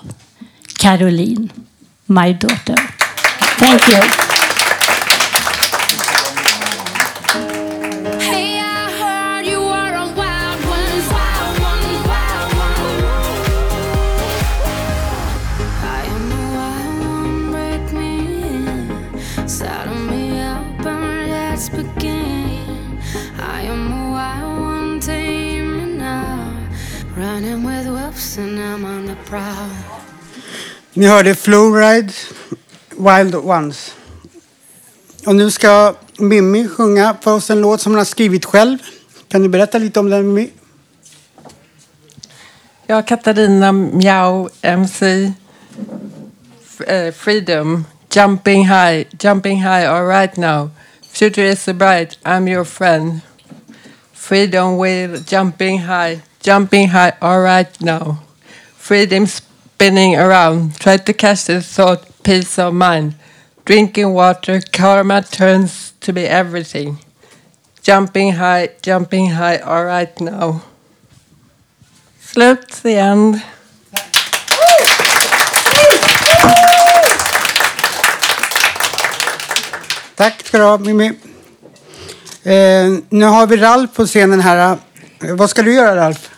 Caroline, my daughter. Thank you. Ni hörde Flowride, Wild Ones. Och nu ska Mimmi sjunga för oss en låt som hon har skrivit själv. Kan du berätta lite om den Mimmi? Ja, Katarina Miao MC eh, Freedom Jumping high, jumping high all right now Future is so bright, I'm your friend Freedom will jumping high, jumping high all right now Freedom's spinning around, try to catch the thought, peace of mind Drinking water, karma turns to be everything Jumping high, jumping high all right now Slut end. Tack ska du ha Mimmi. Eh, nu har vi Ralf på scenen här. Eh, vad ska du göra Ralf?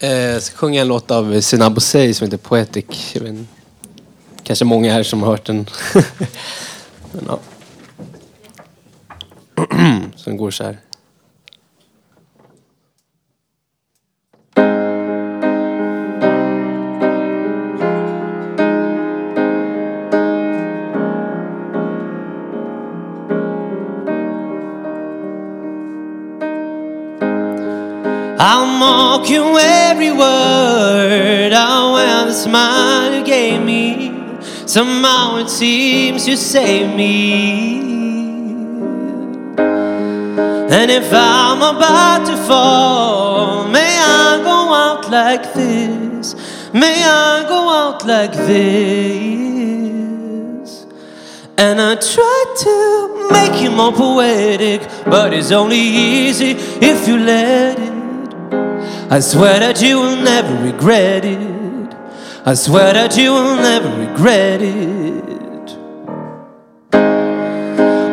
Eh, Jag ska sjunga en låt av Sinabo Sey som heter Poetic. Jag vet, kanske många här som har hört den. *laughs* Men, ja. *clears throat* Så den går så här. I'll mock you every word. I'll wear the smile you gave me. Somehow it seems you saved me. And if I'm about to fall, may I go out like this? May I go out like this? And I try to make it more poetic, but it's only easy if you let it. I swear that you will never regret it. I swear that you will never regret it.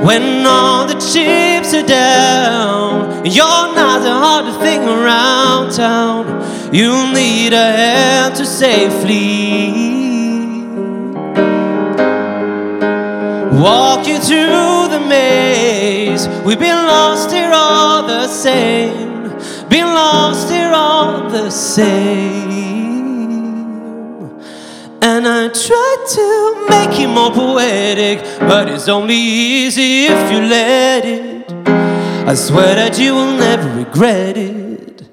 When all the chips are down, you're not the hardest thing around town. You'll need a hand to safely walk you through the maze. We've been lost here all the same. Been lost here all the same. And I try to make it more poetic, but it's only easy if you let it. I swear that you will never regret it.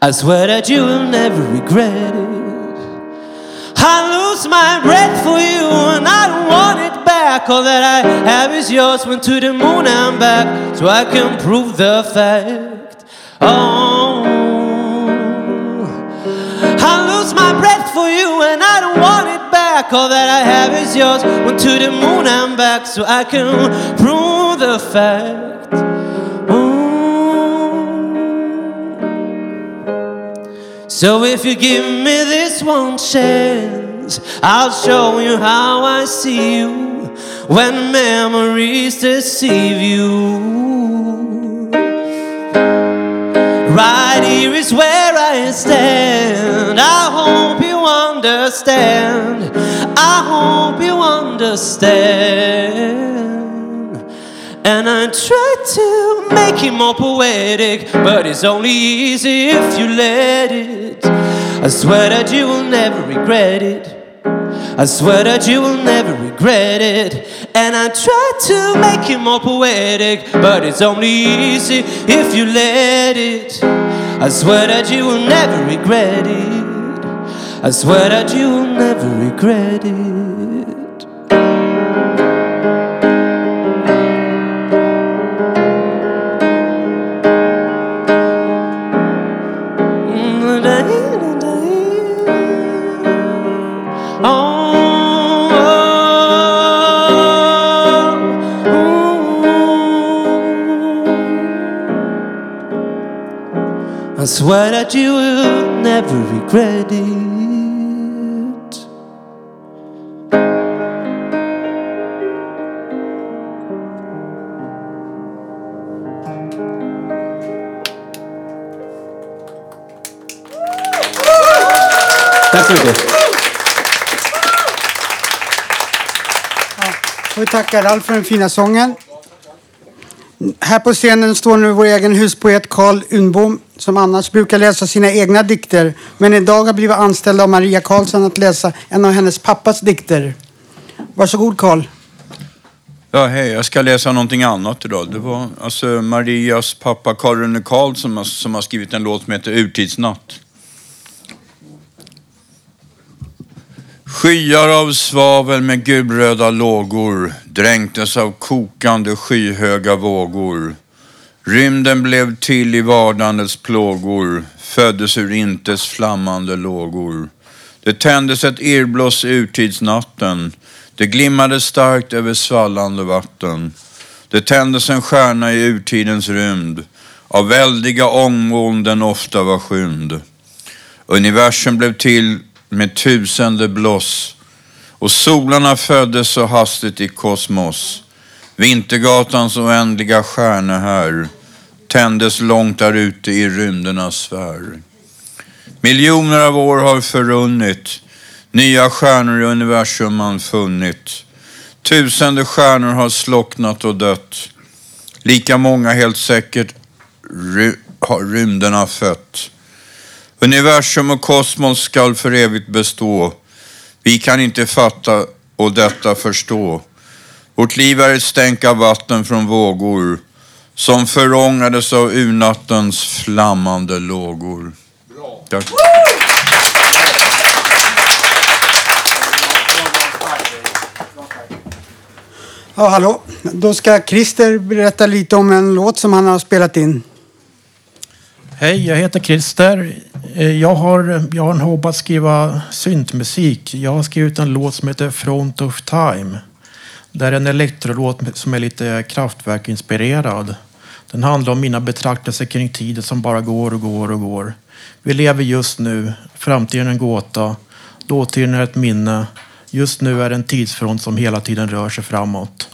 I swear that you will never regret it. I lose my breath for you and I don't want it back. All that I have is yours. Went to the moon and back so I can prove the fact. Oh, for you and I don't want it back. All that I have is yours. Went to the moon and back so I can prove the fact. So if you give me this one chance, I'll show you how I see you when memories deceive you. Right here is where I stand. I understand. I hope you understand. And I try to make it more poetic, but it's only easy if you let it. I swear that you will never regret it. I swear that you will never regret it. And I try to make it more poetic, but it's only easy if you let it. I swear that you will never regret it. I swear that you will never regret it. I swear that you will never regret it. Tack så mycket. Och vi tackar Ralf för den fina sången. Här på scenen står nu vår egen huspoet Carl Unbom som annars brukar läsa sina egna dikter men idag har blivit anställd av Maria Karlsson att läsa en av hennes pappas dikter. Varsågod Carl. Ja, hej. Jag ska läsa någonting annat idag. Det var alltså Marias pappa Karl Rune Karlsson som har, som har skrivit en låt som heter Urtidsnatt. Skyar av svavel med gulröda lågor dränktes av kokande skyhöga vågor. Rymden blev till i vardandets plågor, föddes ur intets flammande lågor. Det tändes ett irrbloss i urtidsnatten, det glimmade starkt över svallande vatten. Det tändes en stjärna i urtidens rymd, av väldiga ångmoln den ofta var skymd. Universum blev till med tusende bloss och solarna föddes så hastigt i kosmos. Vintergatans oändliga stjärnor här tändes långt där ute i rymdernas sfär. Miljoner av år har förrunnit, nya stjärnor i universum man funnit. Tusende stjärnor har slocknat och dött. Lika många helt säkert ry- har rymderna fött. Universum och kosmos skall för evigt bestå. Vi kan inte fatta och detta förstå. Vårt liv är ett stänk av vatten från vågor som förångades av urnattens flammande lågor. Bra. Tack. Ja, hallå. Då ska Christer berätta lite om en låt som han har spelat in. Hej, jag heter Christer. Eh, jag har, jag har en hobby att skriva syntmusik. Jag har skrivit en låt som heter Front of Time. Det är en elektrolåt som är lite kraftverkinspirerad. Den handlar om mina betraktelser kring tiden som bara går och går och går. Vi lever just nu, framtiden är en gåta, dåtiden är ett minne. Just nu är det en tidsfront som hela tiden rör sig framåt.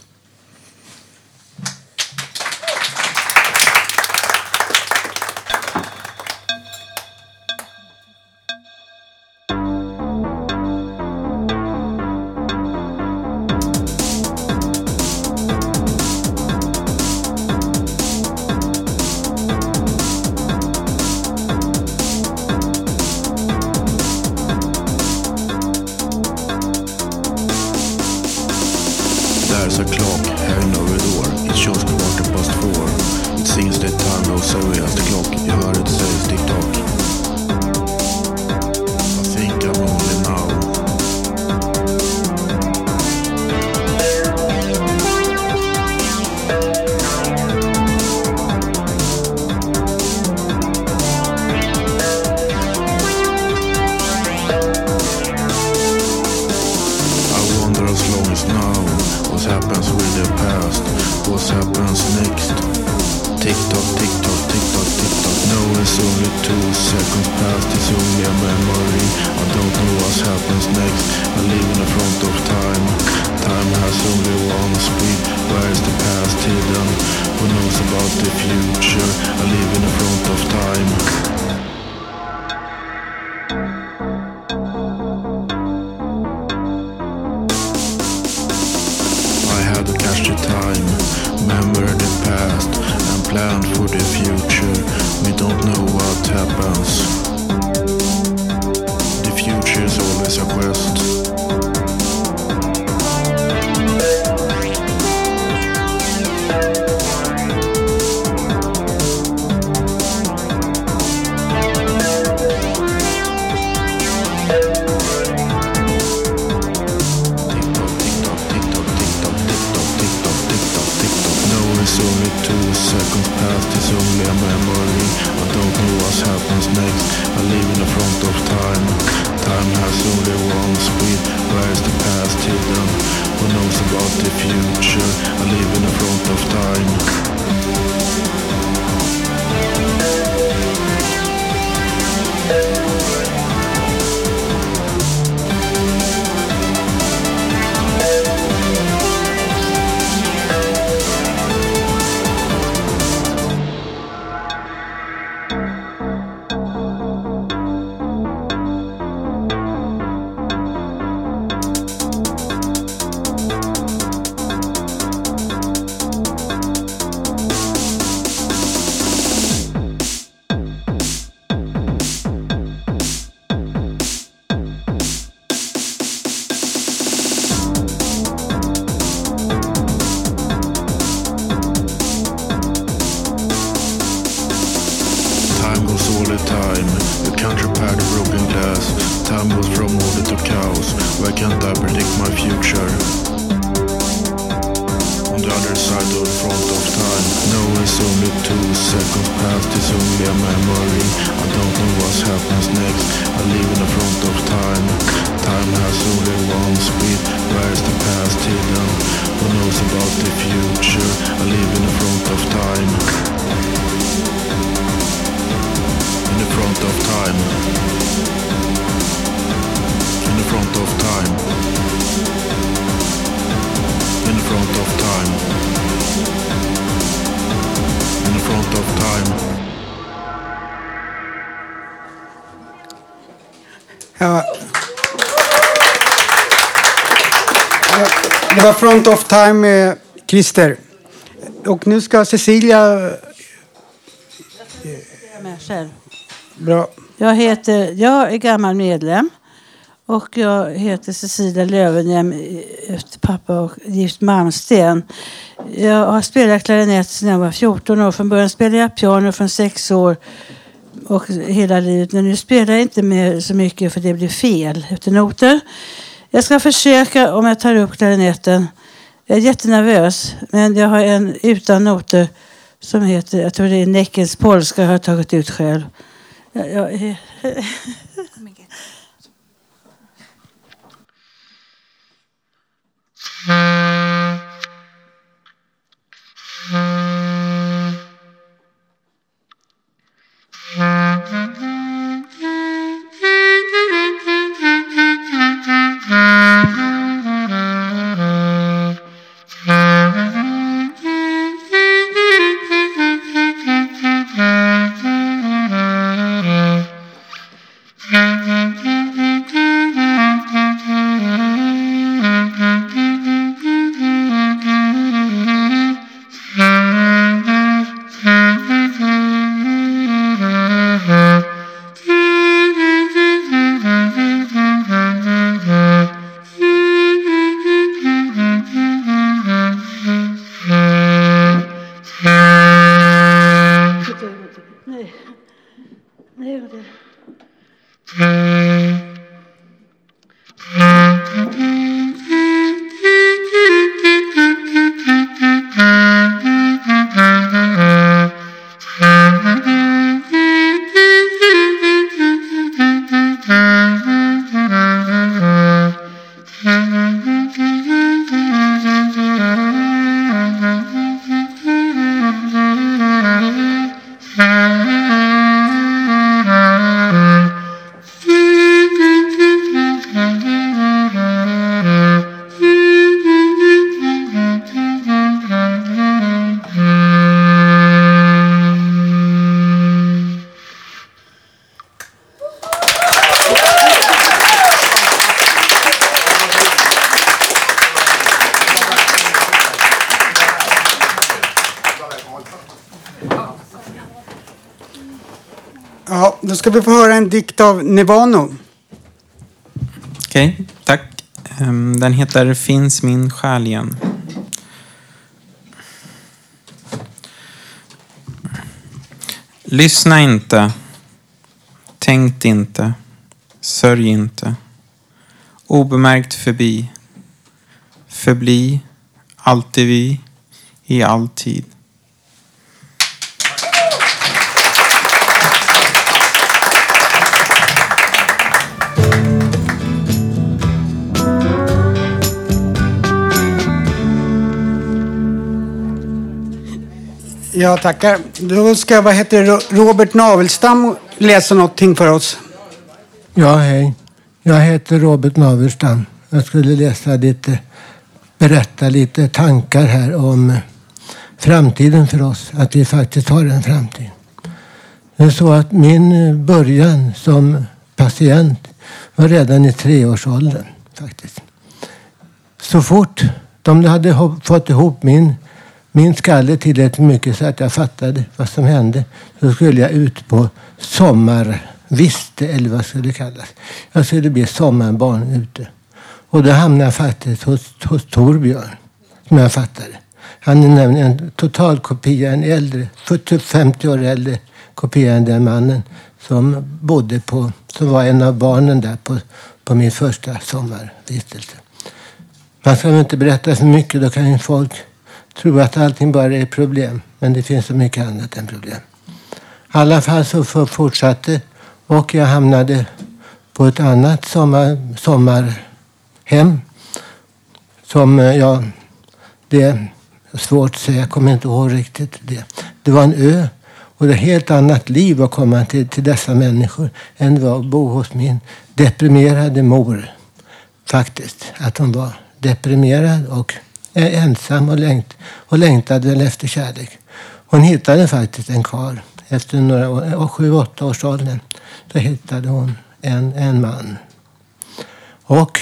Only two seconds past, is only a memory. I don't know what happens next. I live in the front of time. Time has only one speed. Where is the past hidden? Who knows about the future? I live in the front of time. Time Front of Time med Christer. Och nu ska Cecilia... med själv. Bra. Jag, heter, jag är gammal medlem och jag heter Cecilia Lövenhjem efter pappa och gift Malmsten. Jag har spelat klarinett sedan jag var 14 år. Från början spelade jag piano från 6 år och hela livet. Men nu spelar jag inte mer så mycket för det blir fel efter noter. Jag ska försöka om jag tar upp klarinetten Jag är jättenervös, men jag har en utan noter som heter, jag tror det är Näckens polska, har jag tagit ut själv. Jag, jag *laughs* ska vi få höra en dikt av Nevano. Okej, tack. Ehm, den heter Finns min själ igen. Lyssna inte. Tänkt inte. Sörj inte. Obemärkt förbi. Förbli. Alltid vi. I all tid. Ja, tackar. Då ska vad heter det, Robert Navelstam läsa någonting för oss. Ja, hej. Jag heter Robert Navelstam. Jag skulle läsa lite, berätta lite tankar här om framtiden för oss. Att vi faktiskt har en framtid. Det är så att min början som patient var redan i treårsåldern faktiskt. Så fort de hade fått ihop min, min skalle tillräckligt mycket så att jag fattade vad som hände så skulle jag ut på sommarviste eller vad skulle det kallas. Jag skulle bli sommarbarn ute. Och då hamnade jag faktiskt hos, hos Torbjörn, som jag fattade. Han är nämligen en total kopia, en äldre, 40, 50 år äldre kopia än den mannen som bodde på, som var en av barnen där på, på min första sommarvistelse. Man ska väl inte berätta för mycket, då kan ju folk tror att allting bara är problem. Men det finns så mycket annat än problem. I alla fall så fortsatte och jag hamnade på ett annat sommar, sommarhem. Som eh, jag, det är svårt att säga, jag kommer inte ihåg riktigt det. Det var en ö och det är ett helt annat liv att komma till, till dessa människor än det var att bo hos min deprimerade mor. Faktiskt, att hon var deprimerad och är ensam och, längt, och längtade efter kärlek. Hon hittade faktiskt en karl efter några år, eh, sju, åtta års ålder Då hittade hon en, en man. Och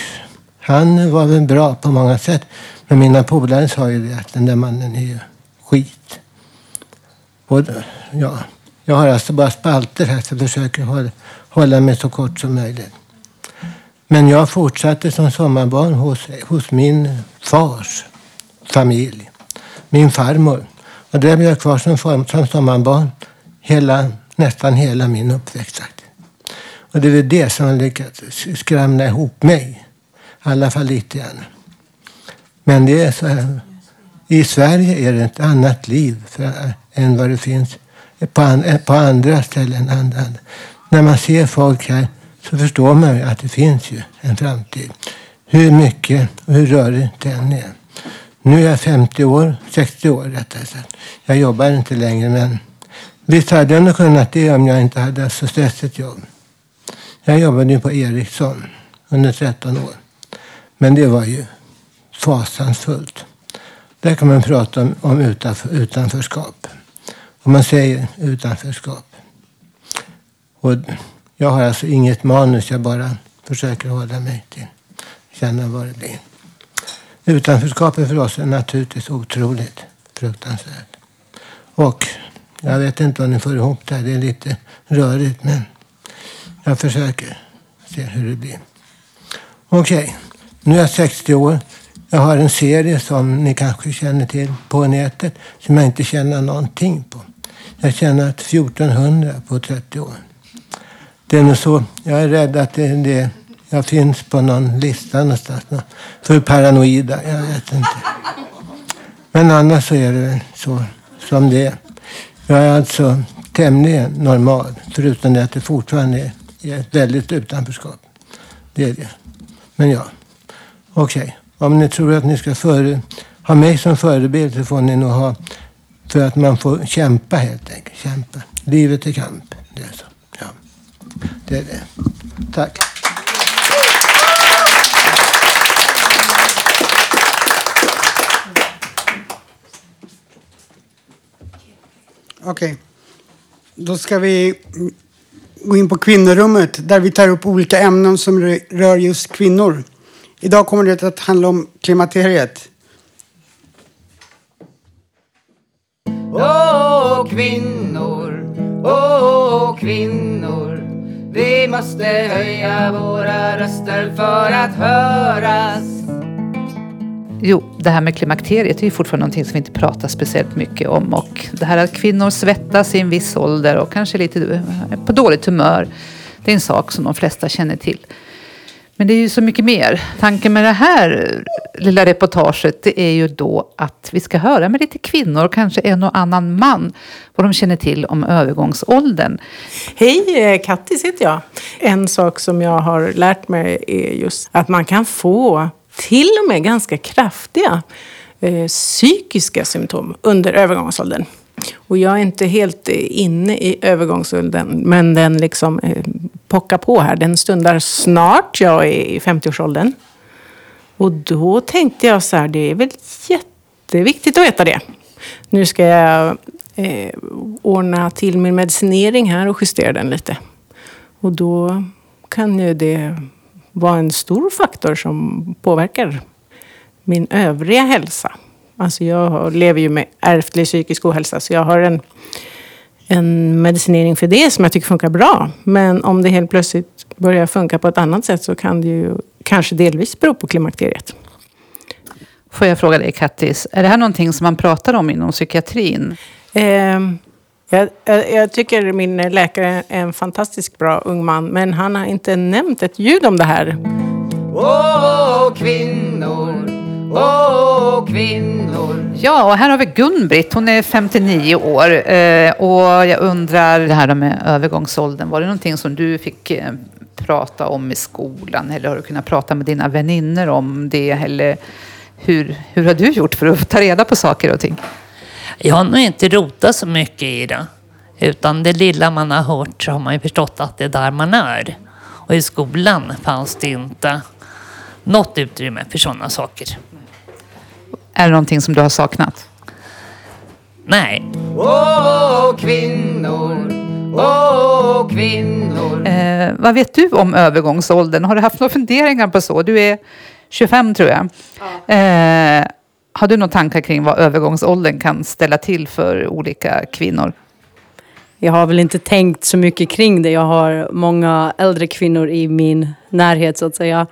han var väl bra på många sätt. Men mina polare sa ju det att den där mannen är ju skit. Och, ja, jag har alltså bara spalter här så jag försöker hålla, hålla mig så kort som möjligt. Men jag fortsatte som sommarbarn hos, hos min fars familj. Min farmor. Och där blev jag kvar som, form- som sommarbarn hela, nästan hela min uppväxt. Och det är väl det som har lyckats skramla ihop mig. I alla fall lite grann. Men det är så här. I Sverige är det ett annat liv för, än vad det finns på, an, på andra ställen. Andra, när man ser folk här så förstår man ju att det finns ju en framtid. Hur mycket och hur rörigt den är. Nu är jag 50 år, 60 år rättare sagt. Jag jobbar inte längre men visst hade jag nog kunnat det om jag inte hade så stressigt jobb. Jag jobbade ju på Ericsson under 13 år. Men det var ju fasansfullt. Där kan man prata om, om utanför, utanförskap. Om man säger utanförskap. Och jag har alltså inget manus, jag bara försöker hålla mig till känna vad det blir. Utanförskapet för oss är naturligtvis otroligt fruktansvärt. Och jag vet inte om ni får ihop det här, det är lite rörigt men jag försöker se hur det blir. Okej, okay. nu är jag 60 år. Jag har en serie som ni kanske känner till på nätet som jag inte tjänar någonting på. Jag tjänat 1400 på 30 år. Det är nog så. Jag är rädd att det, det jag finns på någon lista någonstans. För paranoida, jag vet inte. Men annars så är det så som det är. Jag är alltså tämligen normal, förutom det att det fortfarande är ett väldigt utanförskap. Det är det. Men ja, okej. Okay. Om ni tror att ni ska före, ha mig som förebild så får ni nog ha för att man får kämpa helt enkelt. Kämpa. Livet är kamp. Det är så. Ja. Det är det. Tack. Okej. Då ska vi gå in på kvinnorummet där vi tar upp olika ämnen som rör just kvinnor. Idag kommer det att handla om klimakteriet. Åh kvinnor, åh kvinnor Vi måste höja våra röster för att höras Jo, det här med klimakteriet är ju fortfarande någonting som vi inte pratar speciellt mycket om. Och det här att kvinnor svettas i en viss ålder och kanske lite på dåligt humör. Det är en sak som de flesta känner till. Men det är ju så mycket mer. Tanken med det här lilla reportaget det är ju då att vi ska höra med lite kvinnor och kanske en och annan man vad de känner till om övergångsåldern. Hej, eh, Kattis heter jag. En sak som jag har lärt mig är just att man kan få till och med ganska kraftiga eh, psykiska symptom under övergångsåldern. Och jag är inte helt eh, inne i övergångsåldern, men den liksom eh, pockar på här. Den stundar snart. Jag är i 50-årsåldern. Och då tänkte jag så här, det är väl jätteviktigt att veta det. Nu ska jag eh, ordna till min medicinering här och justera den lite. Och då kan ju det vara en stor faktor som påverkar min övriga hälsa. Alltså jag lever ju med ärftlig psykisk ohälsa så jag har en, en medicinering för det som jag tycker funkar bra. Men om det helt plötsligt börjar funka på ett annat sätt så kan det ju kanske delvis bero på klimakteriet. Får jag fråga dig Kattis, är det här någonting som man pratar om inom psykiatrin? Eh, jag, jag, jag, tycker min läkare är en fantastiskt bra ung man, men han har inte nämnt ett ljud om det här. Åh, kvinnor, åh, kvinnor. Ja, och här har vi Gun-Britt. Hon är 59 år. Eh, och jag undrar, det här med övergångsåldern. Var det någonting som du fick eh, prata om i skolan? Eller har du kunnat prata med dina vänner om det? Eller hur, hur har du gjort för att ta reda på saker och ting? Jag har nog inte rotat så mycket i det. Utan det lilla man har hört så har man ju förstått att det är där man är. Och i skolan fanns det inte något utrymme för sådana saker. Är det någonting som du har saknat? Nej. Åh, kvinnor, åh, kvinnor. Eh, vad vet du om övergångsåldern? Har du haft några funderingar på så? Du är 25 tror jag. Ja. Eh, har du några tankar kring vad övergångsåldern kan ställa till för olika kvinnor? Jag har väl inte tänkt så mycket kring det. Jag har många äldre kvinnor i min närhet så att säga.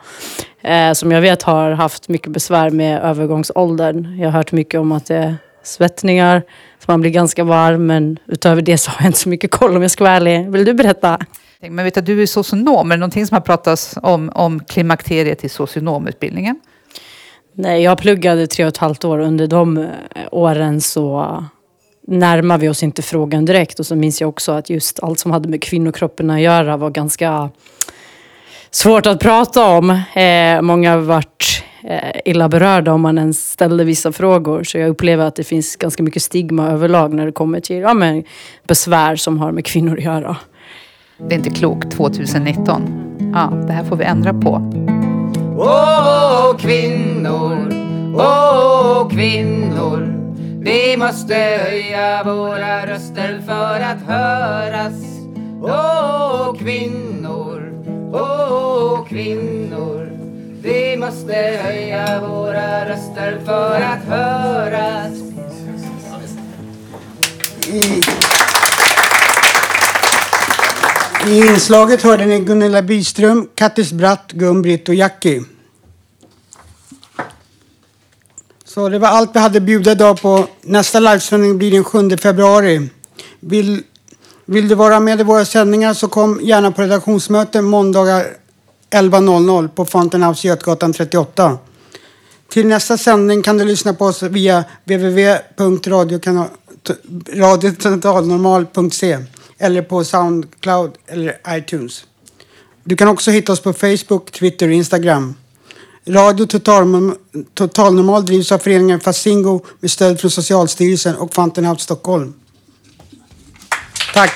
Eh, som jag vet har haft mycket besvär med övergångsåldern. Jag har hört mycket om att det är svettningar, så man blir ganska varm. Men utöver det så har jag inte så mycket koll om jag ska vara ärlig. Vill du berätta? Men vet du, du är socionom. Är det någonting som har pratats om, om klimakteriet i socionomutbildningen? Nej, jag pluggade tre och ett halvt år. Under de eh, åren så närmar vi oss inte frågan direkt. Och så minns jag också att just allt som hade med kvinnokroppen att göra var ganska svårt att prata om. Eh, många har varit eh, illa berörda om man ens ställde vissa frågor. Så jag upplever att det finns ganska mycket stigma överlag när det kommer till ja, men, besvär som har med kvinnor att göra. Det är inte klokt 2019. Ja, det här får vi ändra på. Åh kvinnor, åh kvinnor. Vi måste höja våra röster för att höras. Åh kvinnor, åh kvinnor. Vi måste höja våra röster för att höras i, inslaget hörde ni Gunilla Byström, Kattis Bratt, Gun-Britt och Jackie. Så det var allt vi hade att bjuda idag på. Nästa livesändning blir den 7 februari. Vill, vill du vara med i våra sändningar så kom gärna på redaktionsmöte måndagar 11.00 på Fountain House Götgatan 38. Till nästa sändning kan du lyssna på oss via www.radiocentralnormal.se eller på Soundcloud eller iTunes. Du kan också hitta oss på Facebook, Twitter och Instagram. Radio Total, Totalnormal drivs av föreningen Fasingo med stöd från Socialstyrelsen och Fountain House Stockholm. Tack!